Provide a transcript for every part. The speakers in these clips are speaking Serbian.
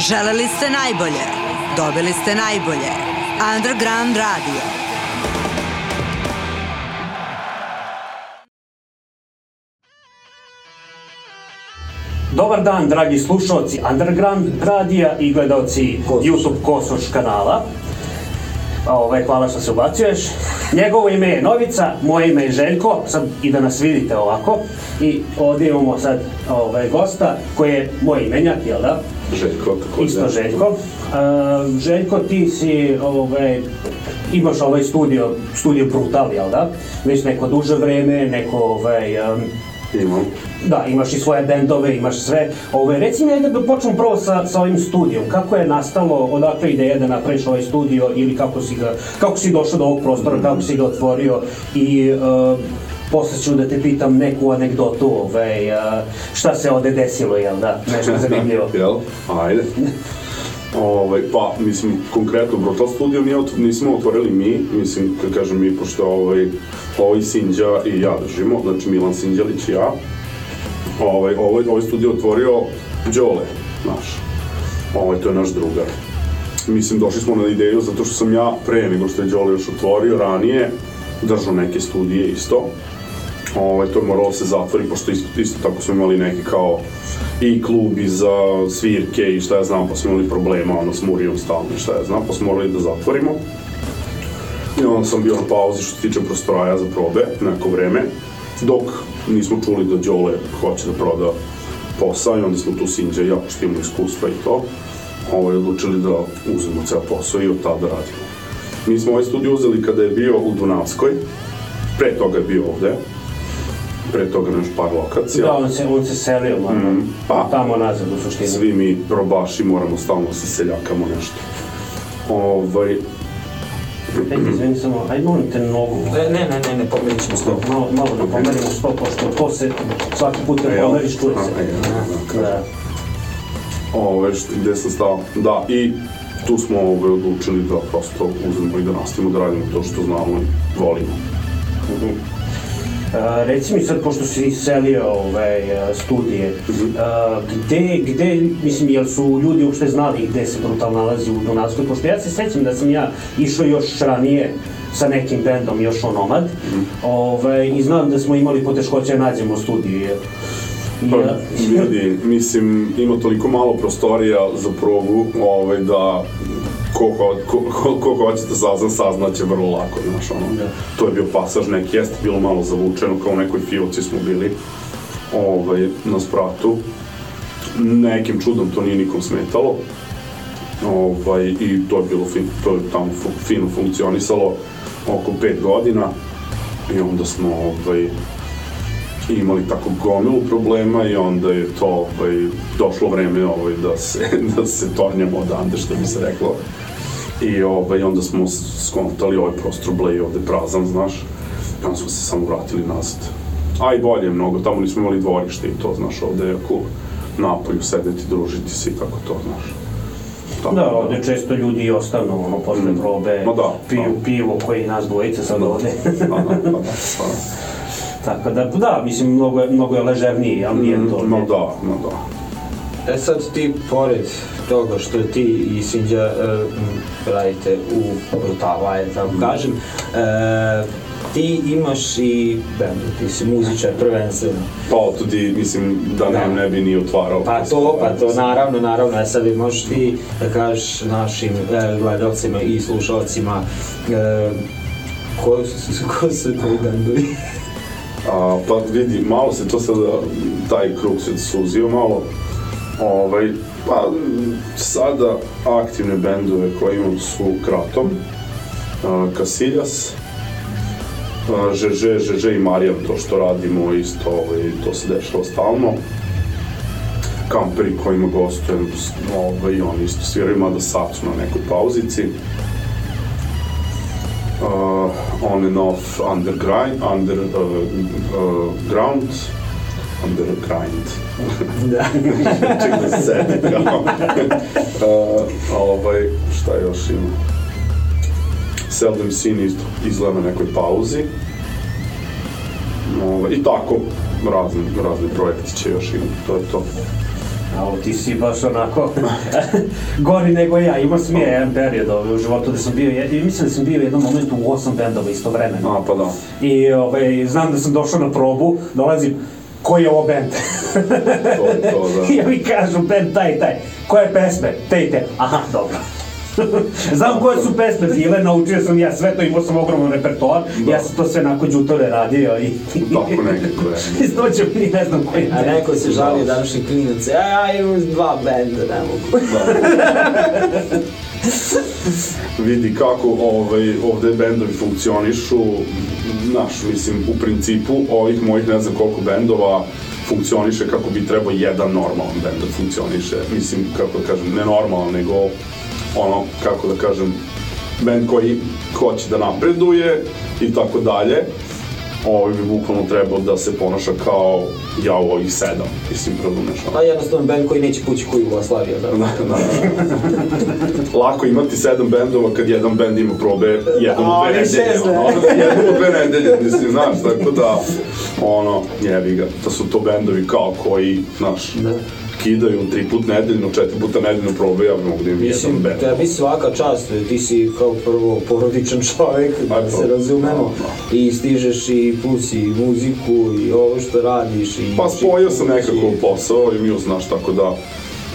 Želeli ste najbolje, dobili ste najbolje. Underground Radio. Dobar dan, dragi slušalci Underground radija i gledalci YouTube Kosoš kanala. Ovaj, hvala što se ubacuješ. Njegovo ime je Novica, moje ime je Željko, sad i da nas vidite ovako. I ovdje imamo sad ovaj, gosta koji je moj imenjak, jel da? Željko, također. Isto Željko. Uh, Željko, ti si, ovaj, imaš ovaj studio, studio Brutal, jel da? Već neko duže vreme, neko, ovaj, um, Imam. da, imaš i svoje bendove, imaš sve. Ovaj, reci mi, da počnemo prvo sa, sa ovim studijom. Kako je nastalo, odakle ideja da napraviš ovaj studio ili kako si, ga, kako si došao do ovog prostora, kako si ga otvorio i uh, posle ću da te pitam neku anegdotu, ovaj, šta se ovde desilo, jel da? Nešto zanimljivo. Jel? Ajde. Ovaj, pa, mislim, konkretno Brutal Studio nije otvor, nismo otvorili mi, mislim, kad kažem mi, pošto ovaj, ovaj Sinđa i ja držimo, znači Milan Sinđalić i ja, ovaj, ovaj, ovaj studio otvorio Đole, naš. Ovaj, to je naš drugar. Mislim, došli smo na ideju zato što sam ja, pre nego što je Đole još otvorio, ranije, držao neke studije isto. Ovaj, to je moralo se zatvori, pošto isto, isto tako smo imali neki kao i klub i za svirke i šta ja znam, pa smo imali problema ono, s Murijom stalno i šta ja znam, pa smo morali da zatvorimo. I onda sam bio na pauzi što se tiče prostoraja za probe, neko vreme, dok nismo čuli da Đole hoće da proda posao i onda smo tu Sinđa i ja, pošto imamo iskustva i to, ovaj, odlučili da uzmemo ceo posao i od tada radimo. Mi smo ovaj studio uzeli kada je bio u Dunavskoj, pre toga je bio ovde, pre toga na još par lokacija. Da, on se, on se selio, malo, Mm, pa. tamo nazad u suštini. Svi mi probaši moramo stalno se seljakamo nešto. Ovaj, Ej, izvini samo, aj molim te nogu. Ne, ne, ne, ne, ne, pomerit ćemo sto. Malo, malo da pomerimo sto, pošto to se svaki put kad Jel? pomeriš čuje se. A, jel, Da. Ove, što, gde sam stao? Da, i tu smo ove, odlučili da prosto uzmemo i da nastavimo da radimo to što znamo i volimo. A, reci mi sad, pošto si selio ove a, studije, a, gde, gde, mislim, jel su ljudi uopšte znali gde se Brutal nalazi u Dunavskoj, pošto ja se sećam da sam ja išao još ranije sa nekim bendom, još onomad, ove, i znam da smo imali poteškoće da nađemo? I, Pa, a, vidi, mislim, ima toliko malo prostorija za probu, ovaj, da ko, ho- ko, ko, ko hoće da sazna, saznaće vrlo lako, znaš, ono. Da. To je bio pasaž neki, jeste bilo malo zavučeno, kao u nekoj fioci smo bili, ovaj, na spratu. Nekim čudom to nije nikom smetalo. Ovaj, I to je bilo fin, to je tamo fino funkcionisalo oko pet godina. I onda smo ovaj, imali tako gomilu problema i onda je to ovaj, došlo vreme ovaj, da se, da se tornjamo odande, što bi se reklo. I ovaj, onda smo skontali ovaj prostor bleje ovde prazan, znaš. I onda smo se samo vratili nazad. A i bolje je mnogo, tamo nismo imali dvorište i to, znaš, ovde je cool. Napolju sedeti, družiti se i tako to, znaš. Tako Da, ovde često ljudi i ostanu, ono, posle Mm. probe, da, piju da. pivo koji nas dvojica sad ovde. Pa da, pa da, pa da. Tako da, da, mislim, mnogo je, mnogo je ležerniji ambijent ovde. Ma da, ma da. E sad ti, pored toga što ti i Sinđa e, radite u Brutalu, ajde tako kažem, e, ti imaš i bend, ti si muzičar prvenstveno. Pa otudi, mislim, da ne, Da. ne bi ni otvarao. Pa to, pa to, naravno, naravno, e sad bi možeš ti da kažeš našim e, gledalcima i slušalcima e, ko su, ko su tvoji bendovi? A, pa vidi, malo se to sada, taj krug se suzio malo. Ovaj, pa sada aktivne bendove koje imam su Kratom, a, Kasiljas, a, Žeže, Žeže i Marijan, to što radimo isto, ovaj, to se dešava stalno. Kamperi kojima gostujem, ovaj, oni isto sviraju, mada sad su na nekoj pauzici. Uh, on and off undergrind, under uh, uh, ground, undergrind. da. Ček da se setim kao. uh, ovaj, šta još ima? Seldom isto izgleda na nekoj pauzi. Ovaj, I tako, razni, razni projekti će još imati, to je to. Bravo, ti si baš onako gori nego ja. Imao sam ja jedan period ovaj, u životu da sam bio, jed- i mislim da sam bio u jednom momentu u osam bendova istovremeno. A, pa da. I ovaj, znam da sam došao na probu, dolazim, koji je ovo bend? To, to, da. I ovi kažu, bend taj taj. Koje pesme? Te i te. Aha, dobro. Znam koje su pesme bile, naučio sam ja sve to, imao sam ogroman repertoar, Da. ja sam to sve nakon đutore radio i... Tako nekako je. Izdođem i ne znam koji A neko se žali današnji klinac, a ja imam dva benda, ne mogu. vidi kako ovaj, ovde bendovi funkcionišu, naš, mislim, u principu ovih mojih ne znam koliko bendova funkcioniše kako bi trebao jedan normalan bend da funkcioniše. Mislim, kako da kažem, ne normalan, nego ono, kako da kažem, bend koji hoće da napreduje i tako dalje. Ovaj bi bukvalno trebao da se ponaša kao ja u ovih sedam, mislim, razumeš. Pa jednostavno bend koji neće pući koju Jugoslavija, da. Da, da. Lako imati sedam bendova kad jedan bend ima probe jednom u dve nedelje, ono, jednom u dve nedelje, mislim, znaš, tako da, ono, jebi ga, da su to bendovi kao koji, znaš, kidaju tri put nedeljno, četiri puta nedeljno probe, ja mogu da jedan Mislim, bend. tebi svaka čast, ti si kao prvo porodičan čovek, A, da to- se razumemo, da, i stižeš i plus i muziku i ovo što radiš i... Pa spojio sam nekako i- posao i mi znaš, tako da,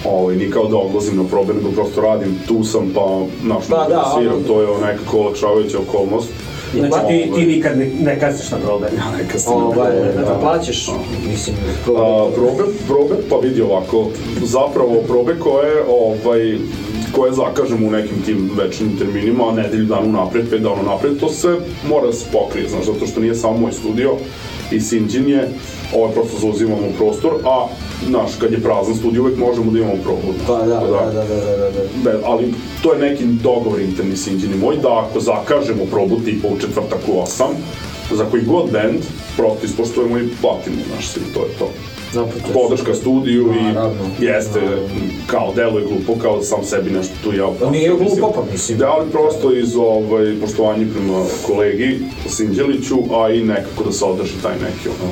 ovaj, ni kao da odlazim na probe, nego prosto radim, tu sam, pa, znaš, Pa da, da sviram, ono- to je nekako olakšavajuća okolnost. Znači ti, Ovaj, ti nikad ne, ne kasniš na probe. neka ste me Ovaj, probe, da plaćaš, mislim, A, probe. probe, pa vidi ovako, zapravo probe koje, ovaj, koje zakažemo u nekim tim večnim terminima, nedelju dana unapred, pet dana unapred, to se mora da se pokrije, znaš, zato što nije samo moj studio i Sinđin je, ovaj prosto zauzimamo prostor, a, znaš, kad je prazan studio, uvek možemo da imamo probu. Pa da, da, da, da, da, da, da. Be, ali to je neki dogovor interni Sinđini moj, da ako zakažemo probu tipa u četvrtak u osam, za koji god band, prosto ispoštujemo i platimo, znaš, svi, to je to Napućaš. podrška studiju i Naravno. jeste, Naravno. kao deluje glupo, kao da sam sebi nešto tu ja... Pa nije glupo, pa mislim. Da, ali prosto iz ovaj, poštovanja prema kolegi Sinđeliću, a i nekako da se održi taj neki, ono,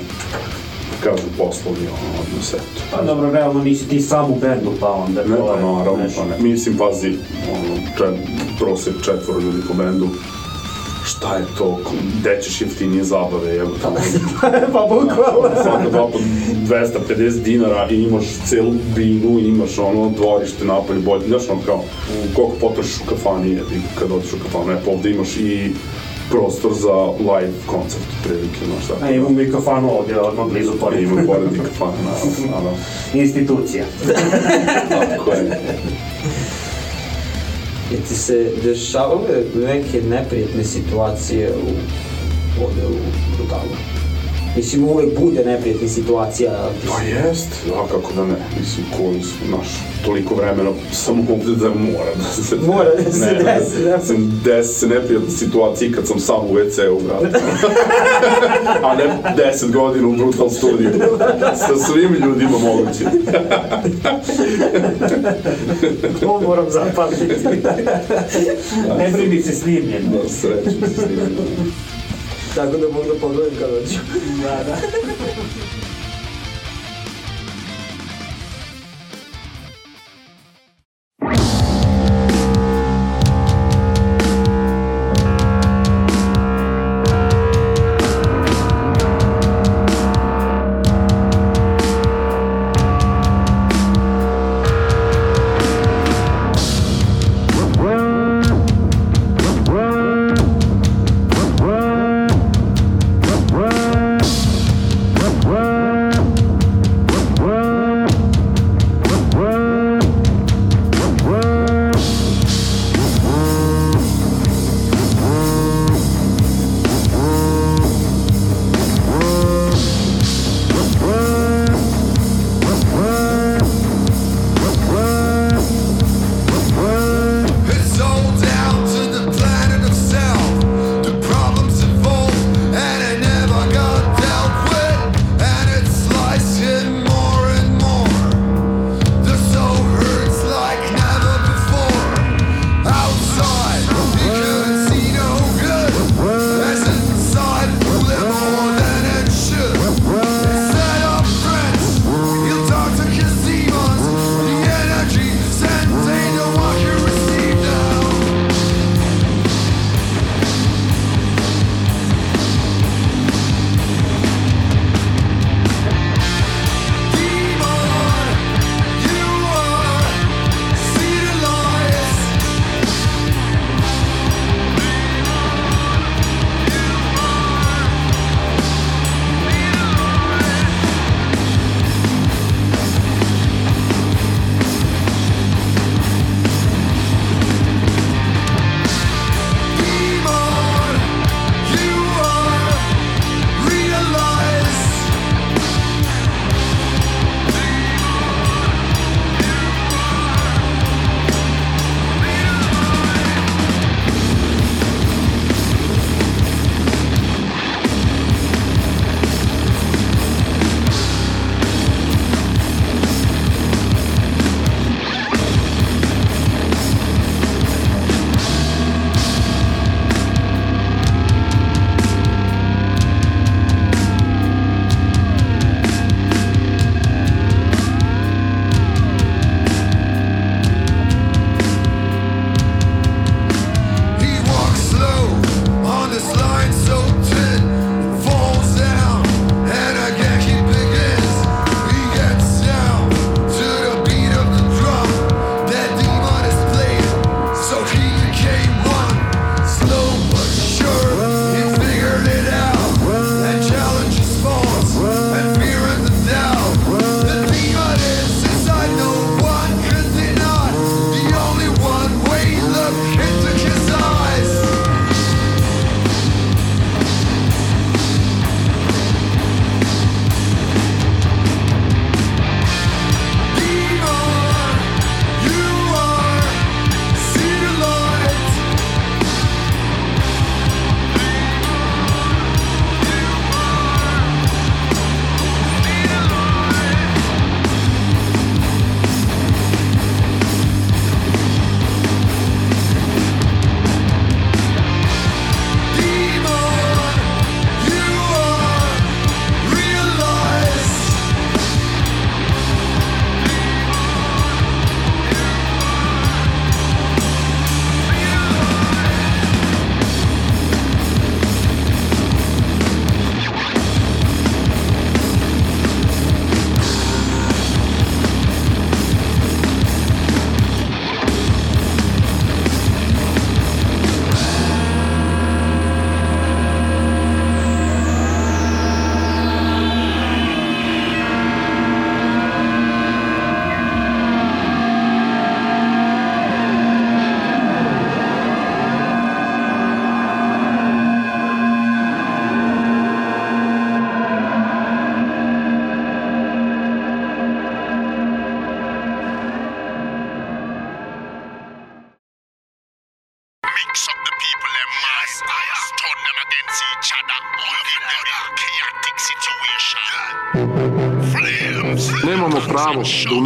kažem, poslovni ono, odnos, eto. Pa dobro, realno nisi ti sam u bendu, pa onda Ne, to pa je naravno, nešto. pa ne. Mislim, pazi, ono, čet, prosek četvoro ljudi po bendu, šta je to, gde ćeš jeftinije zabave, evo tamo. pa bukvalno. Svaka dva po 250 dinara i imaš celu binu, imaš ono dvorište napolje, bolje, znaš ono kao, koliko potrošiš u kafani, kad odeš u kafanu, e, pa ovde imaš i prostor za live koncert, prilike, znaš tako. A imamo mikrofonu ovdje, odmah blizu Pa pored. ima pored i kafana, naravno, naravno. Institucija. Tako je. Je ti se dešavale neke neprijatne situacije u, ovde u Brutalu? Mislim, uvek bude neprijatnih situacija. Pa jest, da, kako da ne, mislim, koji su, znaš, toliko vremena sam ovde da mora da se... Mora da se ne, desi, da. Sam desi se neprijatne situacije kad sam sam u WC-u, brate. A ne 10 godina u Brutal Studio. Sa svim ljudima moguće. To moram zapamtiti. Ne brini se snimljen. Da, srećem se s njim. Tako da mogu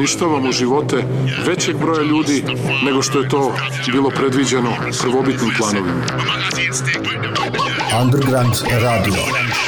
uništavamo živote većeg broja ljudi nego što je to bilo predviđeno prvobitnim planovima. Underground Radio.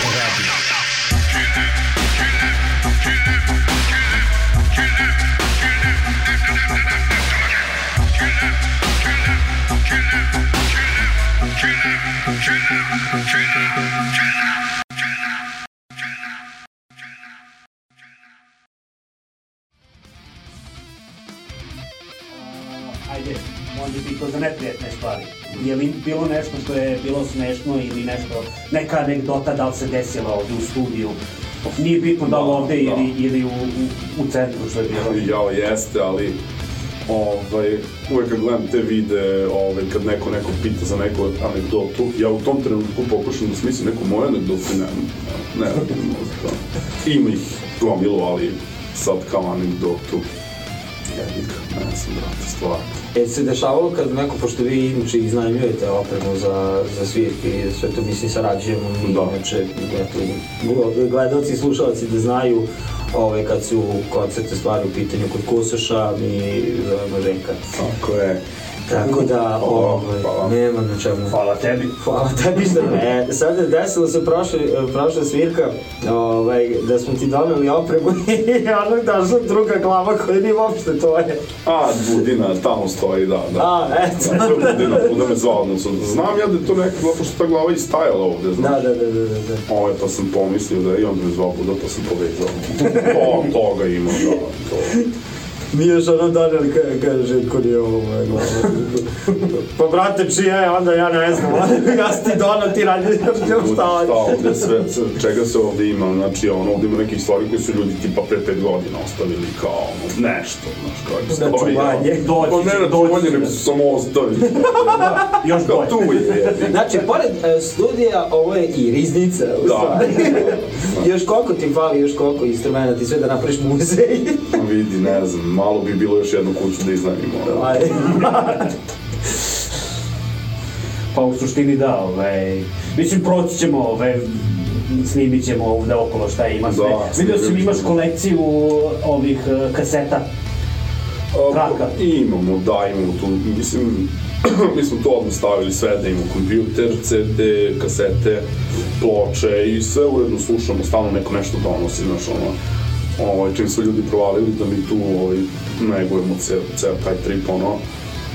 Je li bilo nešto što je bilo smešno ili nešto, neka anegdota da li se desila ovde u studiju? Nije bitno da li ovde Da. ili, ili u, u, u centru što je bilo. Ja, jeste, ali ovaj, uvek kad gledam te vide, ovaj, kad neko neko pita za neku anegdotu, ja u tom trenutku pokušam da smislim neku moju anegdotu, ne, ne, ne, možda. Ima ih gomilu, ali sad kao anegdotu, jednika, ne znam, brate, stvarno. E, se dešavalo kad neko, pošto vi inače iznajmljujete opremu za, za svirke i sve to mislim sarađujemo mi, Da. inače, eto, gl- gledalci i slušalci da znaju ove, kad su koncerte stvari u pitanju kod Kusoša, mi zovemo Ženka. Tako je. Tako da, ovaj, nema na čemu. Hvala tebi. Hvala tebi što ne. Sad je desilo se prošle, prošla svirka, ovaj, da smo ti doneli opremu i ono došla druga glava koja nije uopšte tvoje. A, Budina, tamo stoji, da, da. A, eto. Da, to je Budina, Budina me zvao, odnosno, znam ja da je to neka, zato što ta glava i stajala ovde, znaš. Da, da, da, da, da. da. Ovaj, pa sam pomislio da je i onda me zvao Buda, pa sam povezao. To, toga ima, da, to. Nije još ono doneli ka, kaže ko nije ovo moja glava. pa brate čija je, onda ja ne znam. ja sam ti donao, ti radi još Šta šta hoćeš. ovde sve, čega se ovde ima, znači ono, ovde ima nekih stvari koje su ljudi tipa pre pet godina ostavili kao ono, nešto, znaš, kao Na stoji. čuvanje. Pa Doći ne na čuvanje, nego su samo ostavili. Još Kao tu je. Znači, pored e, studija, ovo je i riznica, u Da. stvari. još koliko ti fali, još koliko instrumenta ti sve da napraviš muzej. Vidi, ne znam, malo bi bilo još jednu kuću da iznajmimo. Pa u suštini da, ovaj, mislim proći ćemo, ovaj, snimit ćemo ovde okolo šta ima sve. Da, Vidio sam imaš kolekciju ovih eh, kaseta. Traka. Imamo, da, imamo tu, mislim, mi smo to odmah stavili sve, da imamo kompjuter, CD, kasete, ploče i sve uredno slušamo, stalno neko nešto donosi, znaš, ono, ovaj, čim su ljudi provalili da mi tu ovaj, negujemo ceo, ceo taj trip, ono,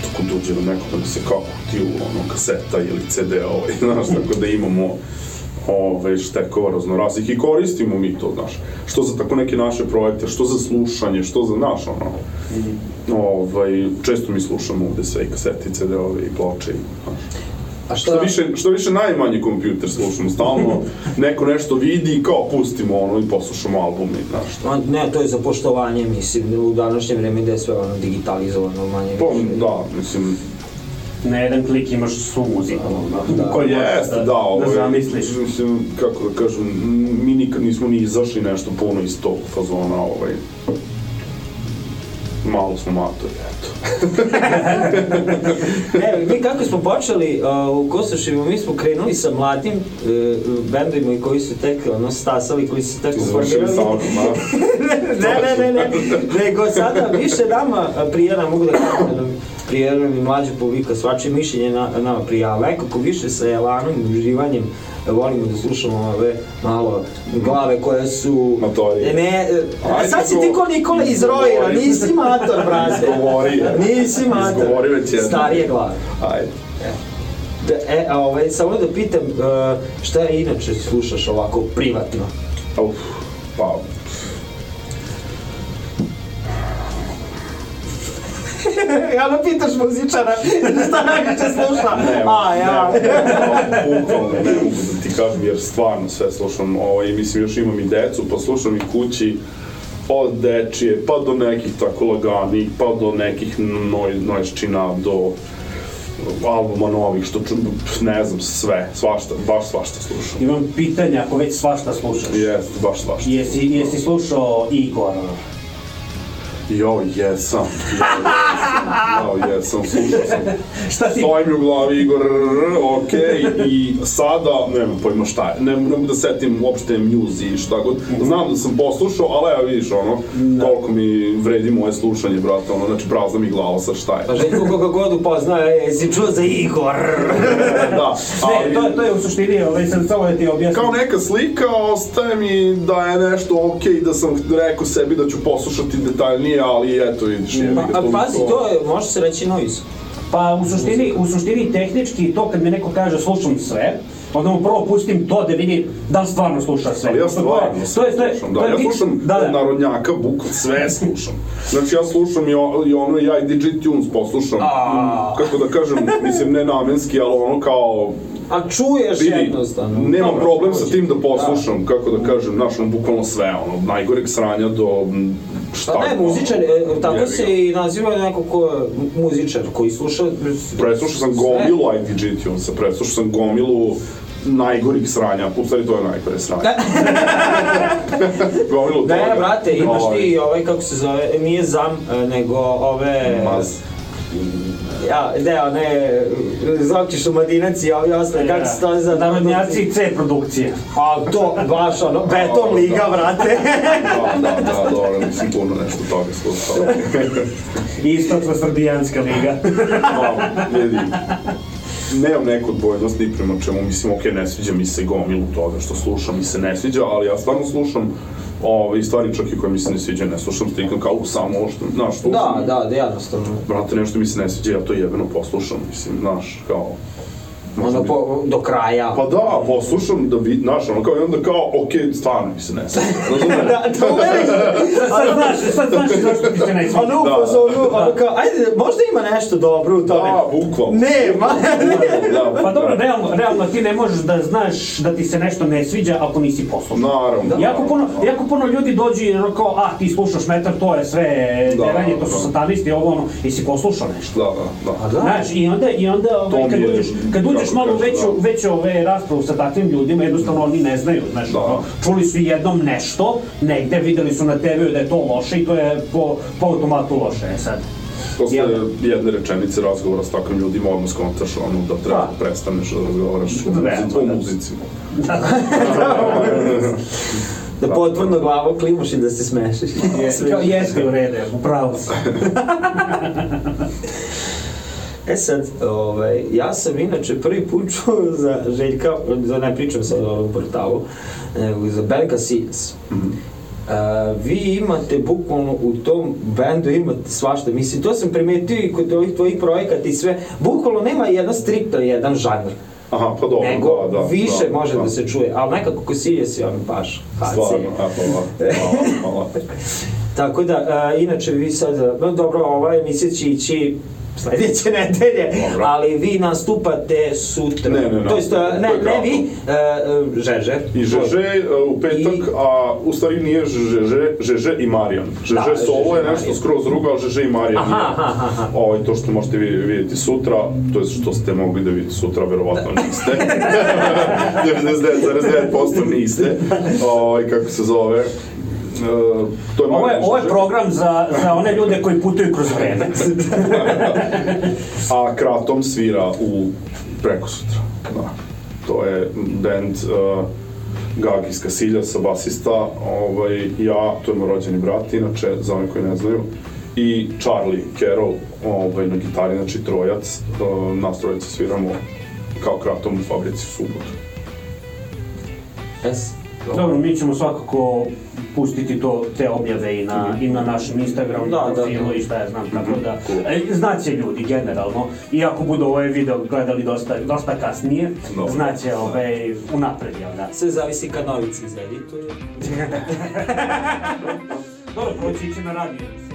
tako dođe nam neko da mi se kao kutiju, ono, kaseta ili CD, ovaj, znaš, tako da imamo ove, štekova raznoraznih i koristimo mi to, znaš, što za tako neke naše projekte, što za slušanje, što za naš, ono, ovaj, često mi slušamo ovde sve i kasete, i CD-ove i ploče, i, znaš. A Što više, što više najmanje kompjuter slušamo, stalno neko nešto vidi i kao pustimo ono i poslušamo album i znaš šta. Ne, to je za poštovanje, mislim, u današnje vreme gde je sve ono digitalizovano, manje Pa, više. da, mislim, Na jedan klik imaš svu muziku. Da. koju možeš jeste, da, da ovaj, zamisliš. Mislim, kako da kažem, mi nikad nismo ni izašli nešto puno iz tog fazona, ovaj, malo smo matori, eto. Ne, mi kako smo počeli uh, u Kosošima, mi smo krenuli sa mladim uh, bendovima koji su tek ono, stasali, koji su tek formirali. sa ovim, ne, ne, ne, ne, nego sada više nama prijena, mogu da kažem, prijena mi mlađe povika svačije mišljenje na, nama prija, ali nekako više sa elanom i uživanjem volimo da slušamo ove malo glave koje su... Matorije. Ne, e, Ajde, sad si ti ko Nikola iz Rojera, nisi mator, brate. Izgovori. Nisi mator. Izgovori već jednom. Starije glave. Ajde. Da, e, a ovaj, samo da pitam, uh, šta inače slušaš ovako privatno? Uf, pa, ja da pitaš muzičara, šta najviše sluša? Ne, A, ja. ne, bukvalno ne mogu da ti kažem jer stvarno sve slušam, ovaj, mislim još imam i decu, pa slušam i kući od dečije, pa do nekih tako laganih, pa do nekih noj, nojščina, do albuma novih, što ču, ne znam, sve, svašta, baš svašta slušam. Imam pitanja ako već svašta slušaš. Jest, baš svašta. Jesi, jesi slušao Igora? Jo, jesam. Jo, jesam. Da, jesam, slušao sam. Šta ti? Stoji mi u glavi Igor, okej, i sada, nemam pojma šta je, ne, ne mogu da setim uopšte Muse i šta god. Znam da sam poslušao, ali evo vidiš, ono, toliko mi vredi moje slušanje, brate, ono, znači prazna mi glava sa šta je. Pa Željko koga god upoznaje, jesi čuo za Igor? Da, Ne, ali, to, to je u suštini, ovaj, sad samo da ti objasnim. kao neka slika, ostaje mi da je nešto okej, da sam rekao sebi da ću poslušati detaljnije, ali eto, vidiš, je Pa, a pazi, to je, može se reći noise. Pa u suštini, u suštini tehnički to kad mi neko kaže slušam sve, onda mu prvo pustim to da vidi da li stvarno sluša sve. Ali ja To stvarno to je, to je, slušam, to da, je ja slušam da, da. od narodnjaka, bukva, sve slušam. Znači ja slušam i, o, i ono, ja i DJ Tunes poslušam, A. kako da kažem, mislim ne namenski, ali ono kao, A čuješ vidi, jednostavno. nemam Dobro, problem sa tim da poslušam, kako da kažem, znaš, ono, bukvalno sve, ono, najgoreg sranja do šta Pa ne, muzičar, e, tako se i naziva neko ko je muzičar, koji sluša... Preslušao sam gomilu IDG Tunesa, preslušao sam gomilu najgorih sranja, u stvari to je najgore sranje. gomilu toga. Ne, brate, imaš ti ovaj, kako se zove, nije zam, e, nego ove... Maz. Ja, ne, one, Zoki Šumadinac i ovi ostali, kako se to za... Narodnjaci C produkcije. A to, baš ono, beton liga, brate. Da, da, da, dobro, mislim puno nešto toga slušao. Istočna srbijanska liga. No, vidi, nemam neku odbojnost ni prema čemu, mislim, ok, ne sviđa mi se gomilu toga što slušam, mi se ne sviđa, ali ja stvarno slušam ove, stvari čak i koje mi se ne sviđa, ne slušam stikno kao samo ovo što, znaš, slušam. Da, da, da, jednostavno. Brate, nešto mi se ne sviđa, ja to jebeno poslušam, mislim, znaš, kao... možda Ono, po, do kraja. Pa da, poslušam da vi, znaš, ono kao i onda kao, ok, stvarno mi se ne sviđa? Da, to uveriš. Sad znaš, sad znaš zašto ti se ne sviđa. Ono u Da. fazonu, ono kao, ajde, možda ima nešto dobro u tome. Da, bukvalno. Nema. Da, Pa dobro, da. realno, realno ti ne možeš da znaš da ti se nešto ne sviđa ako nisi poslušao. Naravno. Jako puno, jako puno ljudi dođe i ono kao, a ti slušaš metar, to je sve Da, deranje, to su da. satanisti, ovo ono, jesi poslušao nešto? Da, da, da. da. Znaš, i onda, i onda ovaj, kad mi uđeš, kad uđeš kako malo veću, da. veću ove raspravu sa takvim ljudima, jednostavno oni ne znaju, znaš, Da. ono, čuli su jednom nešto, negde, videli su na TV-u da je to loše i to je po, po automatu loše, e sad. Posle Jel? jedne rečenice razgovora s takvim ljudima odmah skontaš ono da treba da Pa. prestaneš da razgovaraš o Da, muzici. da. O muzici. Da potvrdno glavo klimaš i da se smešiš. Kao, jeste u redu, upravo si. E sad, ovaj, ja sam inače prvi put čuo za Željka, za ne pričam sad o ovom portalu, nego za Belka Sijas. Uh, vi imate bukvalno u tom bendu imate svašta, mislim, to sam primetio i kod ovih tvojih projekata i sve, bukvalno nema jedan striktno jedan žanr, Aha, pa dobro, nego da, da. više da, može da. se čuje, ali nekako ko Sijas je on baš. Stvarno, a, hvala, hvala, hvala. Tako da, a, inače vi sad, no dobro, ova emisija će ići sledeće nedelje, Dobro. ali vi nastupate sutra. Ne, ne, ne, To a, ne, ne vi, e, e, Žeže. I Žeže uh, u petak, I- a u stvari nije Žeže, Žeže i Marijan. Žeže Da, solo je nešto Marijan. skroz drugo, a Žeže i Marijan Aha, nije. aha, aha. Ovaj, to što možete vi- vidjeti sutra, to je što ste mogli da vidite sutra, verovatno niste. 99,9% niste. Ovaj, kako se zove. Uh, to je Ovo je, ovo je program za, za one ljude koji putuju kroz vreme. a Kratom svira u preko sutra. Da. To je band uh, Gagi iz Kasilja sa basista, ovaj, ja, to je moj rođeni brat, inače, za one koji ne znaju, i Charlie Carroll ovaj, na gitari, znači trojac, uh, nas trojaca sviramo kao Kratom u fabrici u subotu. Es. Dobro, mi ćemo svakako pustiti to, te objave i na, i na našem Instagram Da, da, profilu da. i šta ja znam, tako da, e, znaće ljudi generalno, iako budu ovaj video gledali dosta, dosta kasnije, Dobro. znaće ovaj, unapred, jel da? Sve zavisi kad novici izedituje. Dobro, proći ići na radio.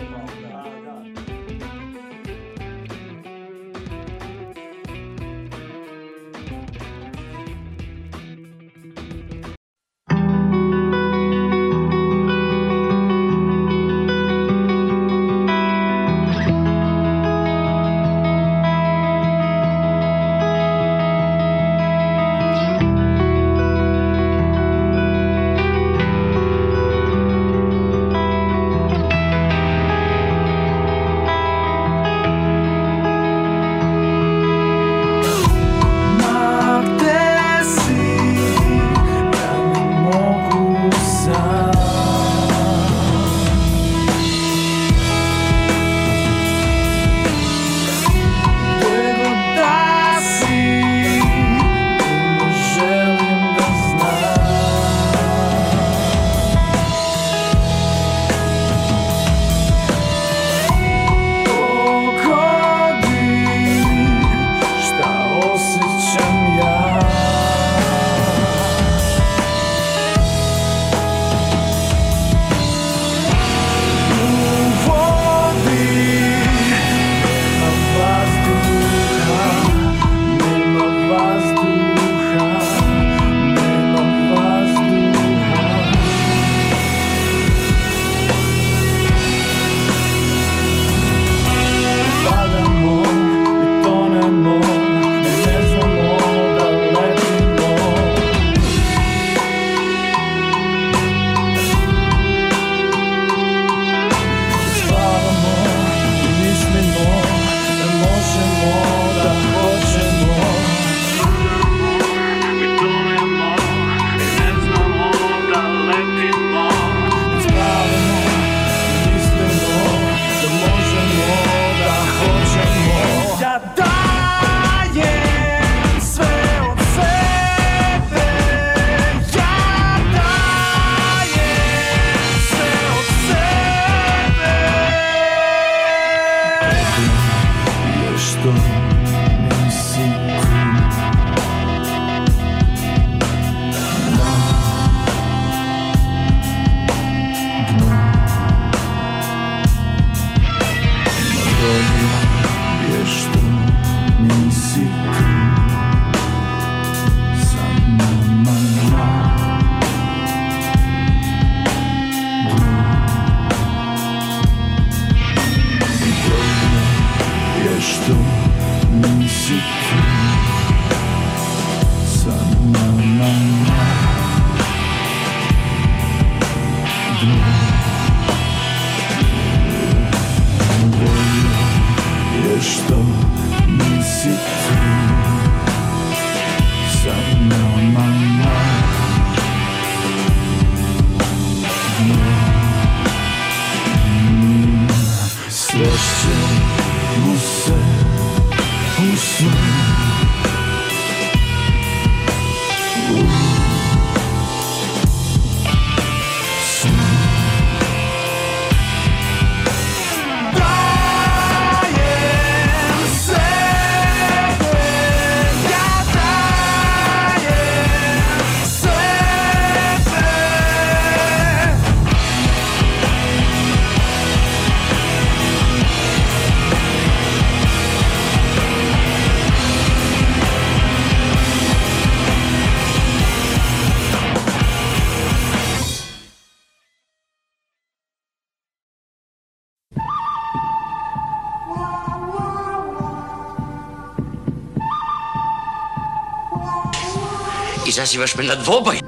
Izazivaš me na dvoboj. E,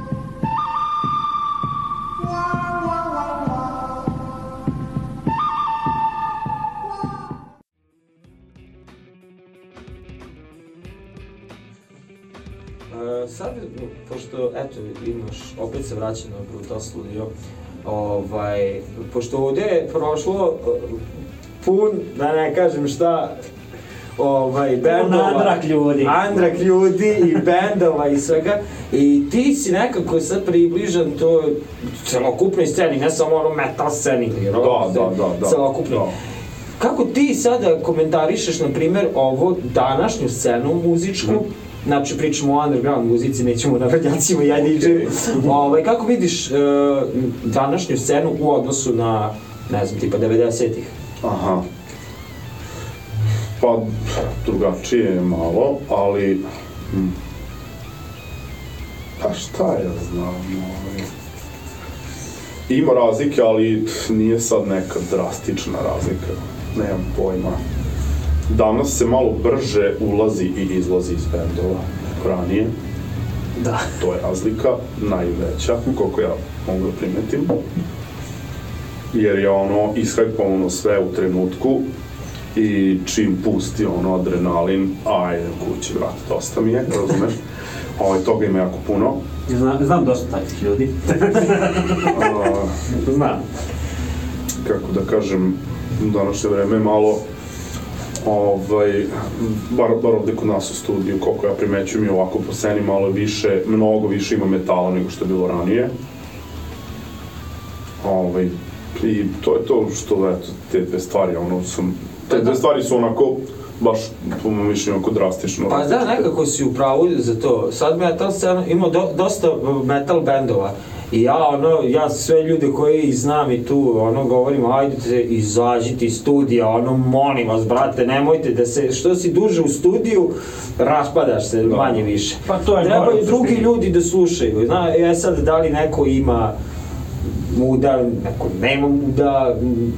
sad, pošto, eto, imaš, opet se vraćam na Brutal Studio, ovaj, pošto ovdje je prošlo e, pun, da ne kažem šta, ovaj, bendova. andrak ljudi. Andrak ljudi i bendova i svega. I ti si nekako sad približan to celokupnoj sceni, ne samo ono metal sceni, Da, da, da, da. celokupnoj. Da. Kako ti sada komentarišeš, na primjer, ovo današnju scenu muzičku, Mhm. znači pričamo o underground muzici, nećemo na vrljacima, ja niđem. ovaj, kako vidiš e, današnju scenu u odnosu na, ne znam, tipa 90-ih? Aha. Pa, drugačije je malo, ali... hm. Pa šta ja znam, ovaj... Ima razlike, ali nije sad neka drastična razlika. Nemam pojma. Danas se malo brže ulazi i izlazi iz bendova ranije. Da. To je razlika, najveća, koliko ja mogu da primetim. Jer je ono ishajpovano sve u trenutku i čim pusti ono adrenalin, ajde kući, vrat, dosta mi je, razumeš? Ovaj, toga ima jako puno. Znam, znam dosta takvih ljudi. A, znam. kako da kažem, u današnje vreme malo ovaj, bar, bar ovde kod nas u studiju, koliko ja primećujem i ovako po sceni malo više, mnogo više ima metala nego što je bilo ranije. Ovaj, I to je to što, eto, te dve stvari, ono, sam, te dve stvari su onako, baš, po mojom mišljenju, onako drastično. Pa da, nekako si u pravu za to. Sad metal scena, ima do, dosta metal bendova. I ja, ono, ja sve ljude koji znam i tu, ono, govorim, ajdete, izađite iz studija, ono, molim vas, brate, nemojte da se, što si duže u studiju, raspadaš se, manje više. Pa to je Trebaju u drugi ljudi da slušaju. Zna, ja sad, da li neko ima muda, neko nema muda,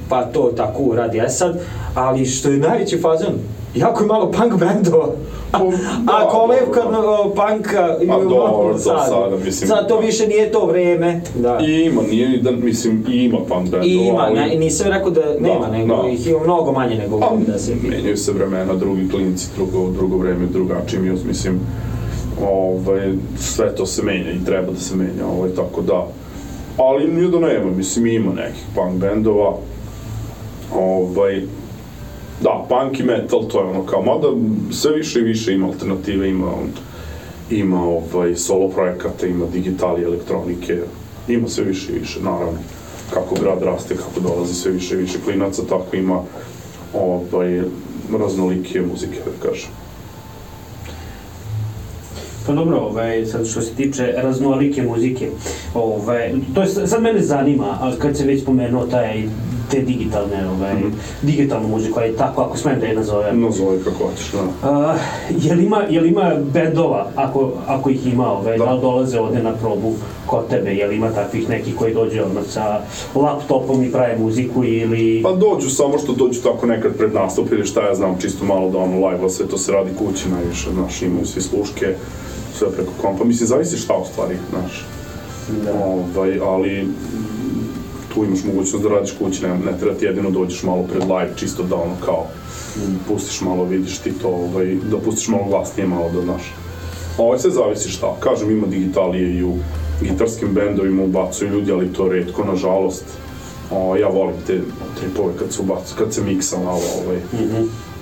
pa to tako uradi. E sad, ali što je najveći fazon, jako je malo punk bendova. A, Pa, a da, kolevka dobro, no, punka Pa u dobro, Sadu. sada, mislim- Sad to više nije to vreme. Da. I ima, nije ni da, mislim, i ima punk bendova, I ima, ali- ne, nisam rekao da nema, nego da. ih ima mnogo manje nego Pa, da se menjaju se vremena, drugi klinci, drugo, drugo vreme, drugačiji mi, mislim, ovaj, sve to se menja i treba da se menja, ovaj, tako da. Ali nije da nema, mislim, ima nekih punk bendova, ovaj, da, punk i metal, to je ono kao, mada sve više i više ima alternative, ima, ima ovaj, solo projekata, ima digitali, elektronike, ima sve više i više, naravno. Kako grad raste, kako dolazi sve više i više klinaca, tako ima ovaj, raznolike muzike, da kažem. Pa dobro, ovaj, sad što se tiče raznolike muzike, ovaj, to je, sad mene zanima, kad se već spomenuo taj, te digitalne, ovaj, Mhm. digitalnu muziku, aj tako, ako smem da je nazovem. Nazovi kako hoćeš, da. A, jel ima, jel ima bendova, ako, ako ih ima, ovaj, Da. da. li dolaze ovde na probu kod tebe, jel ima takvih nekih koji dođe odmah sa laptopom i prave muziku ili... Pa dođu, samo što dođu tako nekad pred nastup ili šta ja znam, čisto malo da ono live, sve to se radi kući najviše, znaš, imaju svi sluške, sve preko kompa. Mislim, zavisi šta u stvari, znaš. Da. Ovaj, ali mm, tu imaš mogućnost da radiš kući, ne, ne treba ti jedino dođeš malo pred live, čisto da ono kao pustiš malo, vidiš ti to, ovaj, da pustiš malo glasnije, malo da znaš. Ovaj sve zavisi šta, kažem ima digitalije i u gitarskim bendovima ubacuju ljudi, ali to redko, nažalost. O, ja volim te tripove kad se ubacu, kad se miksa malo, ovaj,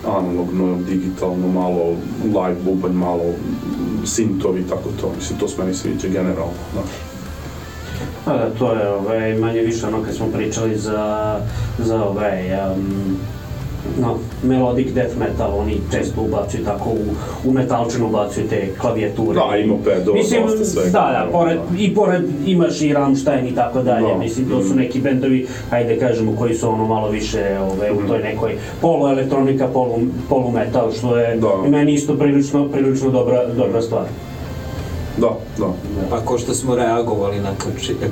analogno, digitalno, malo live bubanj, malo sintovi, tako to, mislim, to se meni sviđa generalno, znaš. A da, to je ovaj, manje više ono kad smo pričali za, za ovaj, um, no, melodic death metal, oni često ubacuju tako u, u metalčinu ubacuju te klavijature. Da, ima pedova, Mislim, dosta svega. Da, da, pored, i pored imaš i Rammstein i tako dalje, Da. mislim, to su neki bendovi, ajde kažemo, koji su ono malo više ove, u toj nekoj polu-elektronika, polu, polu-metal, što je Da. meni isto prilično, prilično dobra, dobra stvar. Da, da. Pa ko što smo reagovali na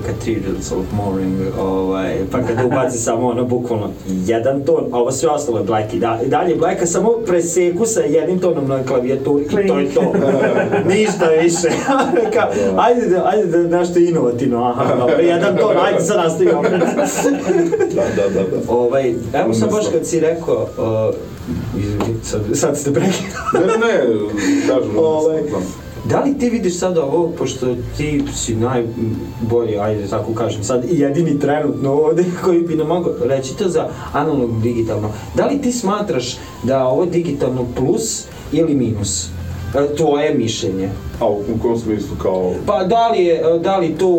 Cathedrals of Mourning, ovaj, pa kada ubaci samo ono bukvalno jedan ton, a ovo sve ostalo je Black i, da, dalje Blacka samo preseku sa jednim tonom na klavijaturi i to je to. Ništa više. Ka, ajde, da, ajde da nešto inovativno, aha, dobro, jedan ton, ajde sad nastavimo. Da, da, da, da. ovaj, evo sam baš kad si rekao, uh, izvini, sad, sad ste prekinuli. Ne, ne, ne, kažem, Ovaj, da. Da li ti vidiš sad ovo, pošto ti si najbolji, ajde tako kažem, sad jedini trenutno ovde koji bi nam mogao reći to za analog digitalno, da li ti smatraš da ovo digitalno plus ili minus? E, Tvoje mišljenje. A u, u kom smislu kao... Pa da li, je, da li to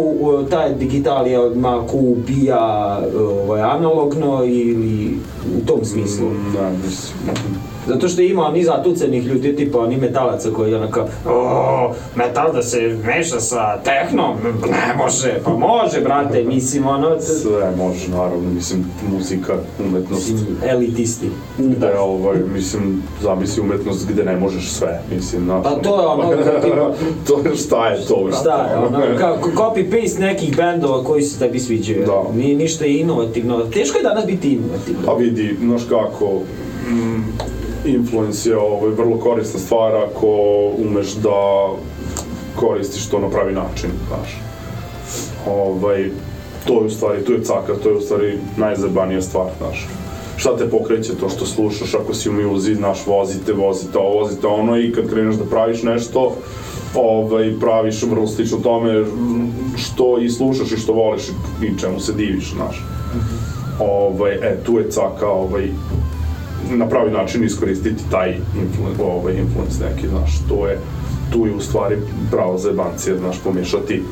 taj digital je malko ubija ovaj, analogno ili u tom smislu? Mm, Ne, mislim. Zato što ima oni zatucenih ljudi, tipa oni metalaca koji onako o, metal da se meša sa tehnom, ne može, pa može, brate, mislim, ono, t- Sve može, naravno, mislim, muzika, umetnost. mislim, elitisti. Da je ovaj, mislim, zamisli umetnost gde ne možeš sve, mislim, znaš. Pa to je ono, tipa- to šta je to, brate? Šta je, ono, kao copy-paste nekih bendova koji se tebi sviđaju. Da. Nije ništa inovativno. Teško je danas biti inovativno. Pa vidi, znaš kako, mm, influence je ovaj, vrlo korisna stvar ako umeš da koristiš to na pravi način, znaš. Ovaj, to je u stvari, tu je caka, to je u stvari najzabanija stvar, znaš. Šta te pokreće to što slušaš, ako si u muzi, znaš, vozite, vozite ovo, vozite ono i kad kreneš da praviš nešto, ovaj, praviš vrlo slično tome što i slušaš i što voliš i, čemu se diviš, znaš. Ovaj, e, tu je caka, ovaj, na pravi način iskoristiti taj influ, ovaj, influence neki, znaš, to je, tu je u stvari pravo za jebancije, znaš, pomešati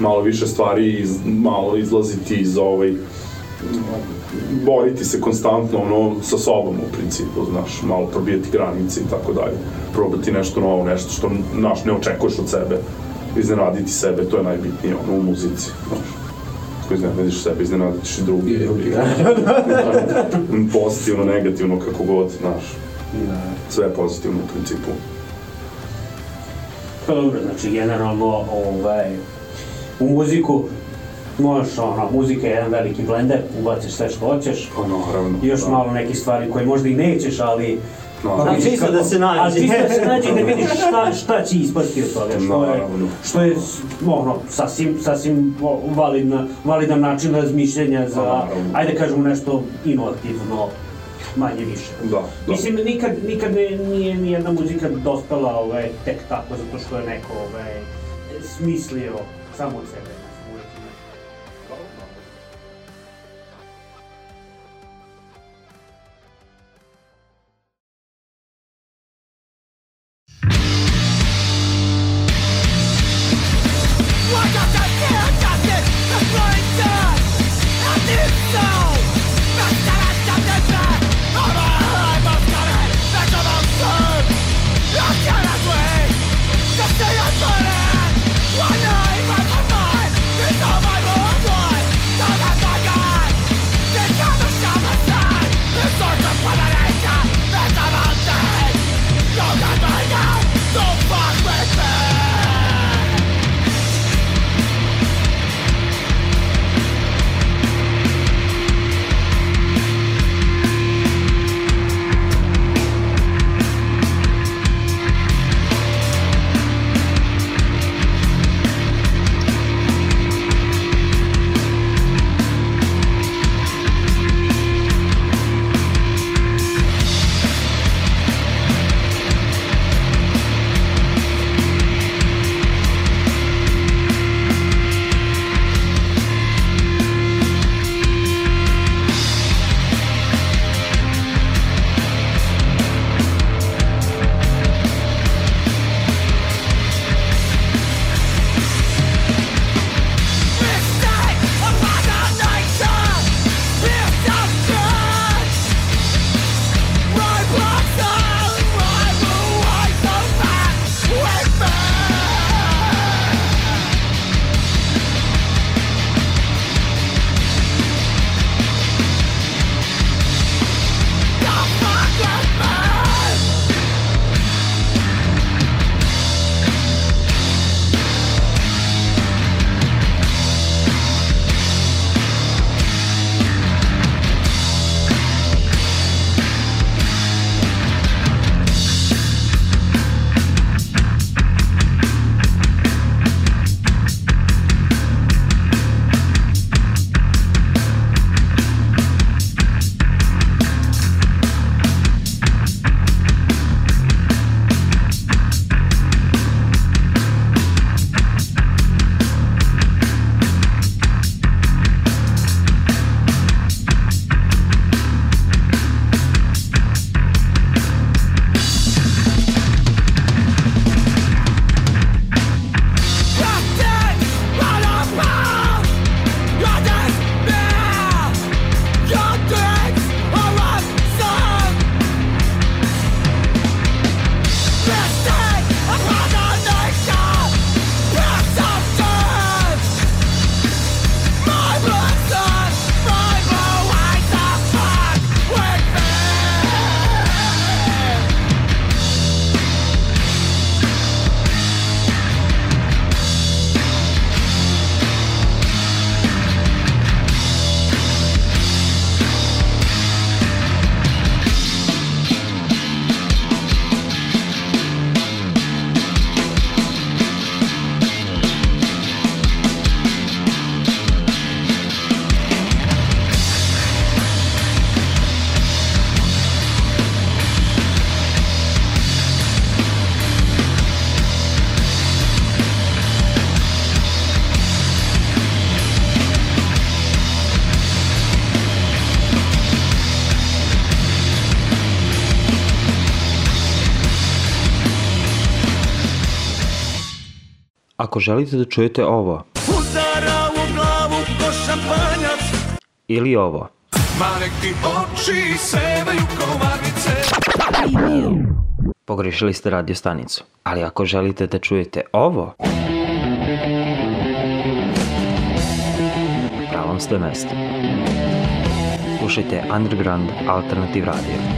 malo više stvari, iz, malo izlaziti iz ovaj, boriti se konstantno ono sa sobom u principu, znaš, malo probijati granice i tako dalje. Probati nešto novo, nešto što naš ne očekuješ od sebe. Iznenaditi sebe, to je najbitnije ono u muzici, znaš. Ako iznenadiš sebe, iznenadiš i drugi. I drugi, Pozitivno, negativno, kako god, znaš. Sve je pozitivno u principu. Pa dobro, znači generalno ovaj, u muziku možeš ono, muzika je jedan veliki blender, ubaciš sve što hoćeš, Pa naravno. i još da. malo neke stvari koje možda i nećeš, ali. Ali čisto da se nađe. Ali čisto da se nađe i da vidiš šta, šta će ispasti od toga, što je, što je ono, sasvim, sasvim validna, validan način razmišljanja za, ajde da kažemo nešto inovativno, manje više. Da, da. Mislim, nikad, nikad ne, nije ni jedna muzika dospela ovaj, tek tako, zato što je neko ovaj, smislio samo od sebe. Želite da čujete ovo Udara u glavu ko šampanjac ili ovo, Male ti oči sevaju komarnice pogrešili ste radio stanicu. Ali ako želite da čujete ovo, pravom ste mestu. Slušajte Underground Alternative Radio.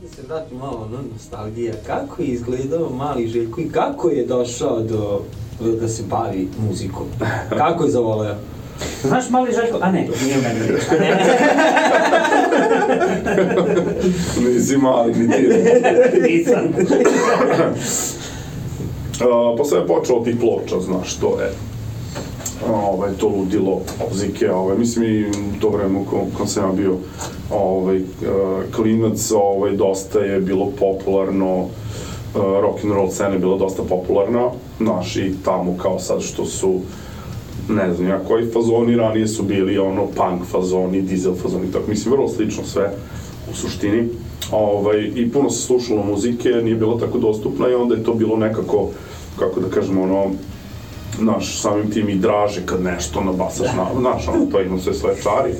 Da se vratim malo na nostalgija. Kako je izgledao mali Željko i kako je došao do da se bavi muzikom? Kako je zavoleo? Znaš mali Željko? A ne, nije meni. Ne. Nisi mali, ni ti. Nisam. Uh, posle je počelo od tih ploča, znaš, to je ovaj, to ludilo muzike, ovaj, mislim i u to vreme ko, kad sam ja bio ovaj, uh, klinac, ovaj, dosta je bilo popularno, uh, rock and roll scena je bila dosta popularna, znaš, i tamo kao sad što su ne znam ja koji fazoni ranije su bili ono punk fazoni, diesel fazoni, tako mislim vrlo slično sve u suštini. Ovaj, I puno se slušalo muzike, nije bila tako dostupna i onda je to bilo nekako, kako da kažem, ono, naš, samim tim i draže kad nešto nabasaš na, znaš, ono, to ima sve svoje čari.